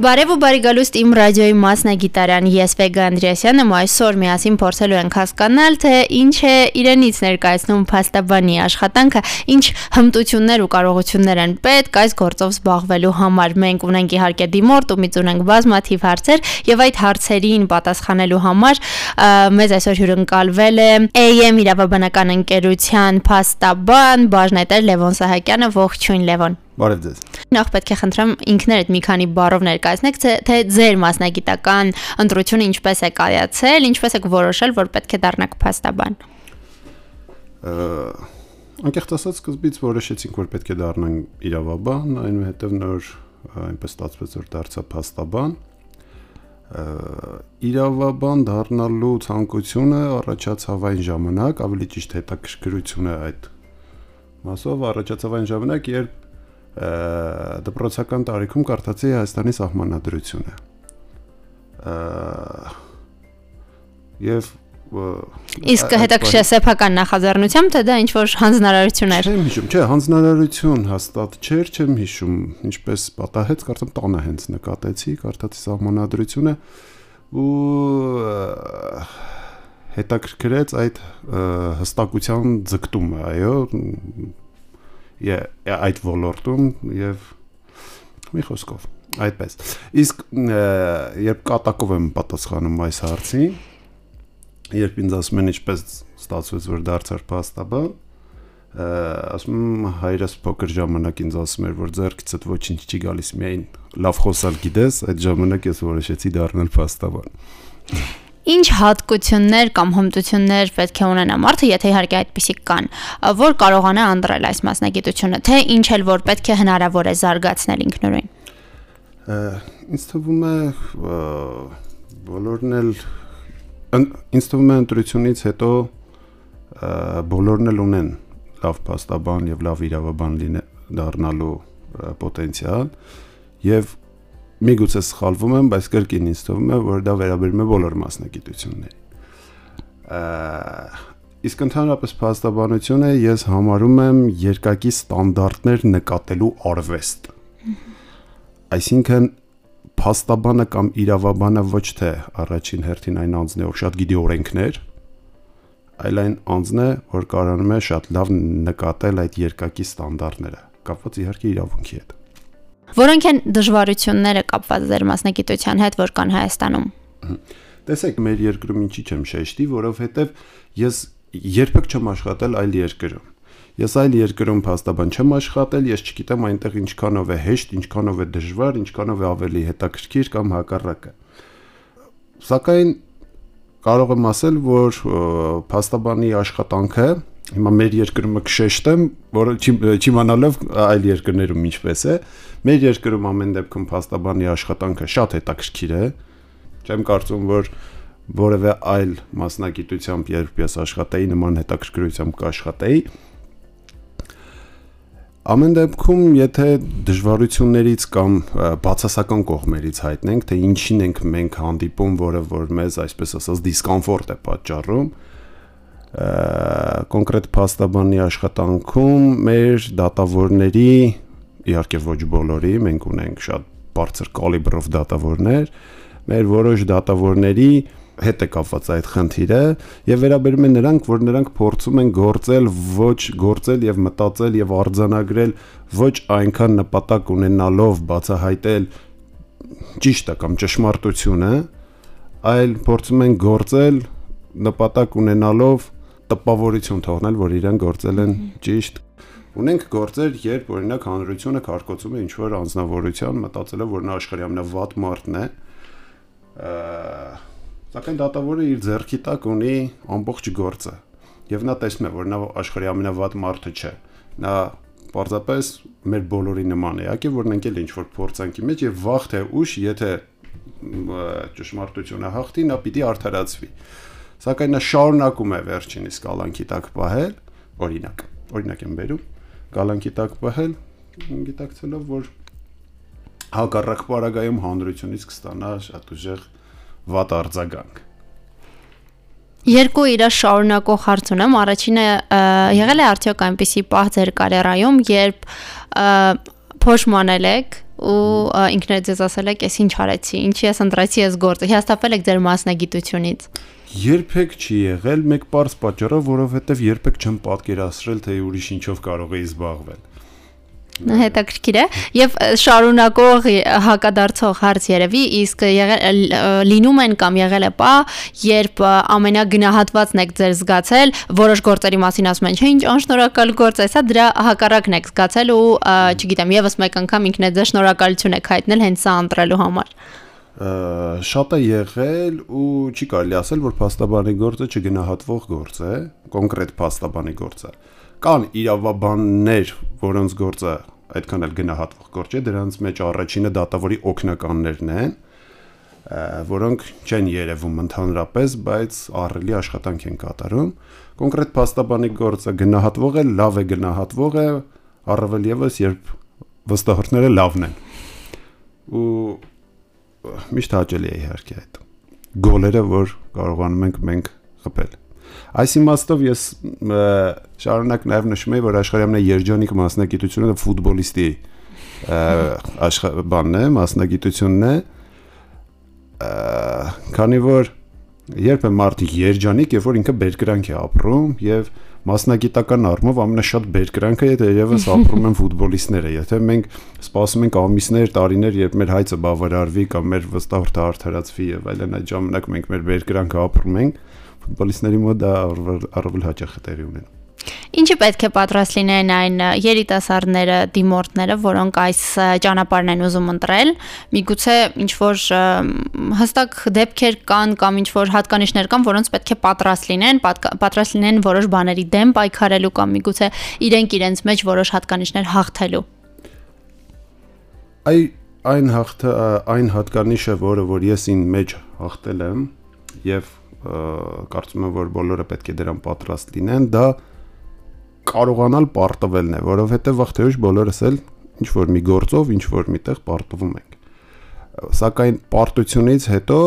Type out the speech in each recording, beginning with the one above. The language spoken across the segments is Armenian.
Բարև ու բարի գալուստ իմ ռադիոյի մասնագիտարան ես Վեգա Անդրեասյանը ու այսօր միասին փորձելու ենք հասկանալ թե ինչ է իրենից ներկայացնում փաստաբանի աշխատանքը, ինչ հմտություններ ու կարողություններ են պետք այս գործով զբաղվելու համար։ Մենք ունենք իհարկե դիմորդ ու միծ ունենք բազմաթիվ հարցեր եւ այդ հարցերին պատասխանելու համար մեզ այսօր հյուրընկալվել է AM իրավաբանական ընկերության փաստաբան բաժնետեր Լևոն Սահակյանը, ողջույն Լևոն։ Բարև ձեզ։ Նախ պետք է խնդրեմ ինքներդ մի քանի բառով ներկայացնեք, թե ձեր մասնագիտական ընտրությունը ինչպես է կայացել, ինչպես եք որոշել, որ պետք է դառնաք փաստաբան։ Անկեղծ ասած սկզբից որոշեցինք, որ պետք է դառնանք իրավաբան, այնուհետև նոր այնպես ստացվեց, որ դարձա փաստաբան իրավաբան դառնալու ցանկությունը առաջացավ այն ժամանակ, ավելի ճիշտ հետաքրքրությունը այդ մասով առաջացավ այն ժամանակ, երբ դպրոցական տարիքում կարդացի Հայաստանի սահմանադրությունը։ Եվ Իսկ հետաքրքիր սեփական նախաձեռնությամբ թե դա ինչ որ հանձնարարություն էր։ Չեմ հիշում, չէ, հանձնարարություն հաստատ չէր, չեմ հիշում, ինչպես պատահեց, կարծեմ տանը հենց նկատեցի, կարդացի սահմանադրությունը ու հետաքրքրեց այդ հստակության ձգտումը, այո, այդ ոլորտում եւ մի խոսքով այդպես իսկ երբ կատակով եմ պատասխանում այս հարցին երբ ինձ ասում են ինչպես ստացվեց որ դարձար փաստաբան ասում հայրս փոքր ժամանակ ինձ ասում էր որ ձեռքիցդ ոչինչ չի գալիս միայն լավ խոսալ գիտես այդ ժամանակ ես որոշեցի դառնալ փաստաբան Ինչ հատկություններ կամ հմտություններ պետք է ունենա մարդը, եթե իհարկե այդպիսի կան, որ կարողանա անդրել այս մասնագիտությունը, թե ինչ էլ որ պետք է հնարավոր է զարգացնել ինքնուրույն։ Ինձ թվում է բոլորն էլ ինձ թվում է ընտրությունից հետո բոլորն էլ ունեն լավ փաստաբան եւ լավ իրավաբան լինել դառնալու պոտենցիալ եւ միգուցե սխալվում եմ, բայց կրկին ինձ թվում է, որ դա վերաբերում է բոլոր մասնագիտություններին։ Իսկ ընդհանրապես փաստաբանությունը ես համարում եմ երկակի ստանդարտներ նկատելու արվեստ։ Այսինքն փաստաբանը կամ իրավաբանը ոչ թե առաջին հերթին այն անձն է, որ շատ գիտի օրենքներ, այլ այն անձն է, որ կարողանում է շատ լավ նկատել այդ երկակի ստանդարտները, կապված իհարկե իրավունքի հետ։ Որոնք են դժվարությունները կապված ձեր մասնագիտության հետ, որ կան Հայաստանում։ Տեսեք, մեր երկրում ինչի չեմ շեշտի, որովհետև ես երբեք չեմ աշխատել այլ երկրում։ Ես այլ երկրում փաստաբան չեմ աշխատել, ես չգիտեմ այնտեղ ինչքանով է հեշտ, ինչքանով է դժվար, ինչքանով է ավելի հետաքրքիր կամ հակառակը։ Սակայն կարող եմ ասել, որ փաստաբանի աշխատանքը հիմա մեր երկրում կշեշտեմ, որը չիմանալով այլ երկրներում ինչպես է, մեր երկրում ամեն դեպքում փաստաբանի աշխատանքը շատ հետաքրքիր է։ Չեմ կարծում, որ որևէ այլ մասնագիտությամբ երբ ես աշխատեի, նման հետաքրքրությամբ կաշխատեի։ Ամեն դեպքում, եթե դժվարություններից կամ բացասական կողմերից հայտնենք, թե ինչին ենք մենք հանդիպում, որը որ մեզ այսպես ասած դիսկոմֆորտ է պատճառում, կոնկրետ փաստաբանի աշխատանքում մեր դատավորների իհարկե ոչ բոլորի, մենք ունենք շատ բարձր կալիբրով դատավորներ, մեր որոշ դատավորների հետ է կապված այդ խնդիրը եւ վերաբերում է նրանք, որ նրանք փորձում են գործել ոչ գործել եւ մտածել եւ արձանագրել ոչ այնքան նպատակ ունենալով բացահայտել ճիշտը կամ ճշմարտությունը, այլ փորձում են գործել նպատակ ունենալով տպավորություն թողնել, որ իրեն գործել են ճիշտ։ Ունենք գործեր, երբ օրինակ հանրությունը քարկոծում է ինչ որ անznավորության, մտածելով որ նա աշխարհի ամենավատ մարդն է։ Սակայն դատավորը իր ձեռքի տակ ունի ամբողջ գործը։ Եվ նա տեսնում է, որ նա աշխարհի ամենավատ մարդը չէ։ Նա պարզապես մեր բոլորի նման է։ Ակի որ ընկել ինչ որ փորձանքի մեջ եւ վաղ թե ուշ, եթե ճշմարտությունը հաղթի, նա պիտի արդարացվի սակայն նա շարունակում է վերջինիս կալանքի տակ պահել, օրինակ, օրինակ եմ բերում, կալանքի տակ պահել, գիտակցելով, որ հակառակ պարագայում հանրությունից կստանա շատ ուժեղ վատ արձագանք։ Երկու իր շարունակող հարց ունեմ։ Առաջինը եղել է արդյոք այնպիսի պահ ձեր կարիերայում, երբ փոշմանել եք ու ինքն էլ ձեզ ասել եք, «Էս ինչ արեցի, ինչի ես ընտրեցի այս գործը»։ Հիաստապել եք ձեր մասնագիտությունից։ Երբեք չի եղել մեկ པարզ պատճառով, որովհետև երբեք չեմ պատկերացրել, թե ուրիշ ինչով կարող էի զբաղվել հետաքրքիր է եւ շարունակող հակադարձող հարց երևի իսկ եղել լինում են կամ եղել է պա երբ ամենագնահատվածն եք ձեր զգացել որոշ գործերի մասին ասում են չէ ինչ անշնորհակալ գործ է սա դրա հակառակն եք զգացել ու չգիտեմ եւս մեկ անգամ ինքն է ձեր շնորհակալություն եք հայտնել հենց սա ընտրելու համար շատ է եղել ու չի կարելի ասել որ փաստաբանի գործը չգնահատվող գործ է կոնկրետ փաստաբանի գործը կան իրավաբաններ որոնց գործը այդքան էլ գնահատվող գործ չէ, դրանց մեջ առաջինը դատավորի օկնականներն են, որոնք չեն երևում ընդհանրապես, բայց ահռելի աշխատանք են կատարում։ Կոնկրետ փաստաբանի գործը գնահատվող է, լավ է գնահատվող է, առավել եւս երբ վստահորդները լավն են։ Ու միշտ հաճելի է իհարկե այդ գոլերը, որ կարողանում ենք մենք խփել։ Այս իմաստով ես շարունակ նաև նշում եմ, որ աշխարհի ամենաերջանիկ մասնագիտությունը ֆուտբոլիստի աշխարհ է, մասնագիտությունն է, քանի որ երբ է մարդը երջանիկ, երբ որ ինքը բերկրանք է ապրում եւ մասնագիտական առումով ամենաշատ բերկրանքը երևս ապրում են ֆուտբոլիստները։ Եթե մենք սպասում ենք ամիսներ, տարիներ, երբ մեր հայցը բավարարվի կամ մեր վստահորդը արդարացվի եւ այլն, այդ ժամանակ մենք մեր բերկրանքը ապրում ենք, ֆուտբոլիստների մոտ դա առավել հաճախ է տեղի ունենում։ Ինչը պետք է պատրաստ լինեն այն երիտասարդները, դիմորդները, որոնք այս ճանապարհն են ուզում ընտրել։ Միգուցե ինչ որ հստակ դեպքեր կան կամ ինչ որ հատկանիշներ կան, որոնց պետք է պատրաստ լինեն, պատրաստ լինեն որոշ բաների դեմ պայքարելու կամ միգուցե իրենք իրենց մեջ որոշ հատկանիշներ հաղթելու։ Այ այն հաղթը այն հատկանիշը, որը որ ես ին մեջ հաղթել եմ եւ կարծում եմ, որ բոլորը պետք է դրան պատրաստ լինեն, դա կարողանալ պարտվելն է, որովհետև վաղ-թե ուշ բոլորս էլ ինչ որ մի գործով, ինչ որ միտեղ պարտվում ենք։ Սակայն պարտությունից հետո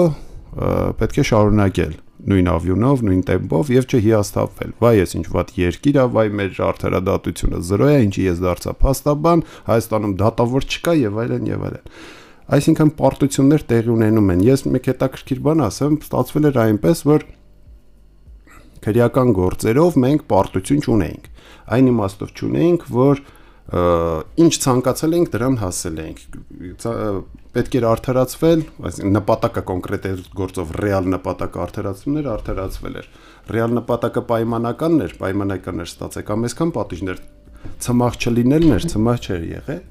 պետք է շարունակել նույն ավյունով, նույն տեմպով եւ չհիասթափվել։ Վայ, ես ինչ ված երկիր է, վայ մեր արդարադատությունը 0 է, ինչի ես դարձա փաստաբան, Հայաստանում դատավոր չկա եւ այլն եւ այլն։ Այսինքն պարտություններ տեղի ունենում են։ Ես մեկ հետաքրքիր բան ասեմ, ստացվել էր այնպես, որ քրեական գործերով մենք պարտություն չունեինք։ Այն իմաստով չունեինք, որ ինչ ցանկացել ենք դրան հասել ենք պետք էր արդարացվել այսինքն նպատակը կոնկրետ էր գործով ռեալ նպատակը արդարացումներ արդարացվել էր ռեալ նպատակը պայմանականն էր պայմանական էր ստացեք ամեսքան պատիժներ ցմախ չլինելն էր ցմախ չէր եղել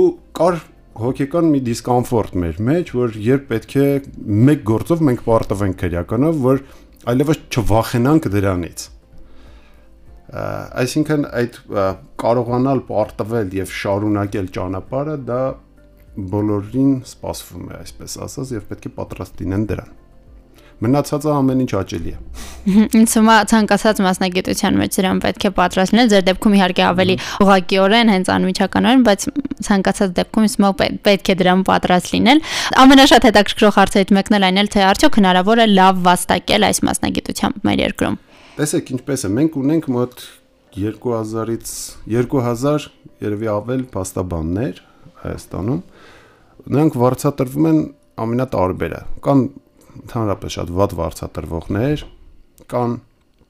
ու կար հոգեկան մի դիսկոմֆորտ մեր մեջ, որ երբ պետք է մեկ գործով մենք պարտվենք քրեականով, որ այլևս չվախենանք դրանից։ Այսինքն այդ կարողանալ պարտվել եւ շարունակել ճանապարհը դա բոլորին սպասվում է, այսպես ասած, եւ պետք է պատրաստ լինեն դրան մնացածը ամեն ինչ աճելի է։ Ինձ է ցանկացած մասնագիտության մեջ դրան պետք է պատրաստ լինել, ձեր դեպքում իհարկե ավելի ուղղակիորեն, հենց անմիջականորեն, բայց ցանկացած դեպքում է պետք է դրան պատրաստ լինել։ Ամենաշատ հետաքրքրող հարցերից մեկն էլ այն էլ թե արդյոք հնարավոր է լավ վաստակել այս մասնագիտությամբ մեր երկրում։ Տեսեք, ինչպես է, մենք ունենք մոտ 2000-ից 2000 երևի ավել փաստաբաններ Հայաստանում։ Նրանք վարձատրվում են ամենատարբերը։ Կան ընդհանրապես շատ վատ վարձատրվողներ, կան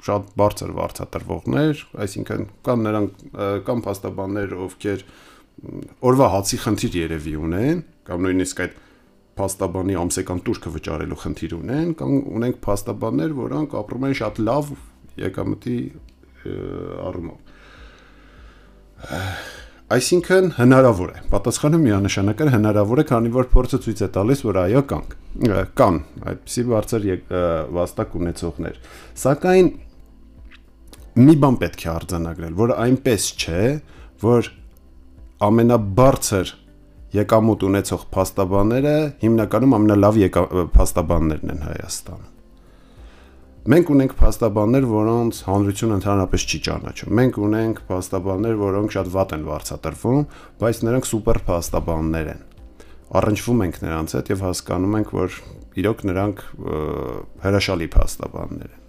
շատ բարձր վարձատրվողներ, այսինքն կան նրանք կան փաստաբաններ, ովքեր օրվա հացի խնդիր երևի ունեն, կամ նույնիսկ այդ փաստաբանի ամսական տուրքը վճարելու խնդիր ունեն, կամ ունենք փաստաբաններ, որոնք ապրում են շատ լավ եկամտի առումով Այսինքն հնարավոր է։ Պատասխանը միանշանակ է հնարավոր է, քանի որ փորձը ցույց է տալիս, որ այո կանք կան այդպիսի բարձր վաստակ ունեցողներ։ Սակայն մի բան պետք է արձանագրել, որ այնպես չէ, որ ամենաբարձր եկամուտ ունեցող փաստաբանները հիմնականում ամենալավ փաստաբաններն են Հայաստանում Մենք ունենք փաստաբաններ, որոնց հանրությունը ընդհանրապես չի ճանաչում։ Մենք ունենք փաստաբաններ, որոնք շատ վատ են վարձատրվում, բայց նրանք սուպեր փաստաբաններ են։ Առնչվում ենք նրանց հետ եւ հասկանում ենք, որ իրոք նրանք հրաշալի փաստաբաններ են։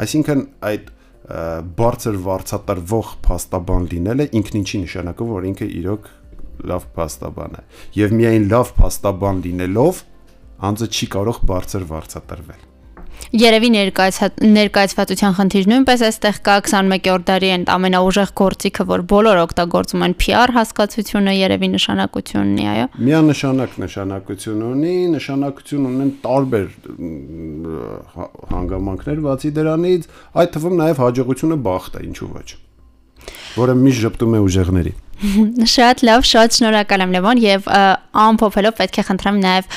Այսինքն այդ բարձր վարձատրվող փաստաբան լինելը ինքն ինչի նշանակում, որ ինքը իրոք լավ փաստաբան է։ Եվ միայն լավ փաստաբան լինելով անձը չի կարող բարձր վարձատրվել։ Երևի ներկայացվածության խնդիր նույնպես այստեղ կա 21-րդ դարի այն ամենաուժեղ գործիքը, որ բոլոր օգտագործում են PR հասկացությունը երևի նշանակություն ունի, այո։ Միանշանակ նշանակություն ունի, նշանակություն ունեն տարբեր հանգամանքներ բացի դրանից, այդ թվում նաև հաջողությունը բախտ է, ինչու ոչ որը միշտ ճպտում է ուժեղների։ Շատ լավ, շատ շնորհակալ եմ Լևոն եւ ամփոփելով պետք է խնդրեմ նաեւ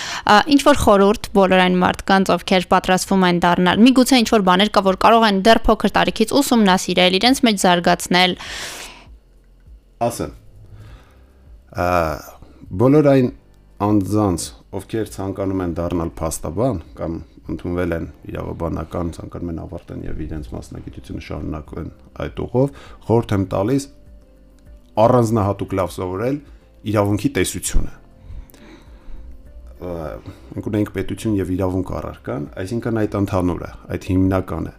ինչ որ խորուրդ բոլոր այն մարդկանց, ովքեր պատրաստվում են դառնալ։ Միգուցե ինչ որ բաներ կա, որ կարող են դեռ փոքր տարիքից ուսումնասիրել, իրենց մեջ զարգացնել։ Ասեմ։ Ա բոլոր այն անձանց, ովքեր ցանկանում են դառնալ փաստաբան կամ ընդունվել են իրավաբանական, ցանկանում են ավարտեն եւ իրենց մասնագիտությունը շարունակեն այդ ուղով, խորհուրդ եմ տալիս առանձնահատուկ լավ սովորել իրավունքի տեսությունը մենք ունենք պետություն եւ իրավունք առարկան, այսինքն այդ ընդհանուր է, այդ հիմնական է։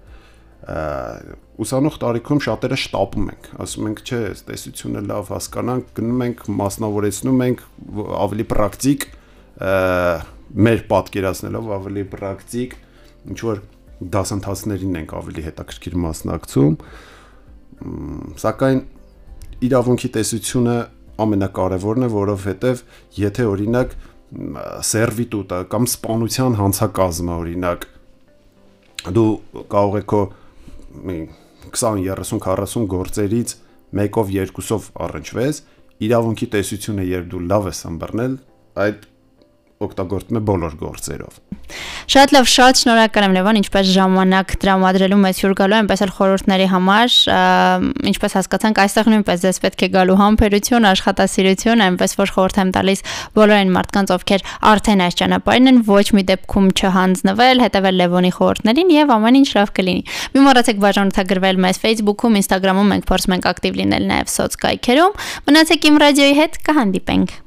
Ուսանող տարիքում շատերը շտապում ենք, ասում ենք, չէ, տեսությունը լավ հասկանանք, գնում ենք, մասնավորեցնում ենք ավելի պրակտիկ մեր պատկերացնելով ավելի պրակտիկ ինչ որ դասընթացներին ենք ավելի հետաքրքիր մասնակցում սակայն իրավունքի տեսությունը ամենակարևորն է, որովհետև եթե օրինակ սերվիտուտը կամ սպանության հանցակազմը օրինակ դու կարող ես քո 20, 30, 40 գործերից մեկով երկուսով առնչվես, իրավունքի տեսությունը երբ դու լավ ես ըմբռնել, այդ օգտագործում է բոլոր գործերով։ Շատ լավ, շատ շնորհակալ եմ Լևոն, ինչպես ժամանակ տրամադրելու մեծ հյուր գալու, այնպես էլ խորհուրդների համար, ինչպես հասկացանք, այստեղ նույնպես դες պետք է գալու համբերություն, աշխատասիրություն, այնպես որ խորհուրդ եմ տալիս բոլոր այն մարդկանց, ովքեր արդեն այս ճանապարհին են, ոչ մի դեպքում չհանձնվել, հետևել Լևոնի խորհուրդներին եւ ամեն ինչ լավ կլինի։ Մի մոռացեք բաժանորդագրվել մեզ Facebook-ում, Instagram-ում, մենք փորձում ենք ակտիվ լինել նաեւ սոցկայքերում։ Մնացեք իմ ռադիոյի հետ, կհանդիպենք։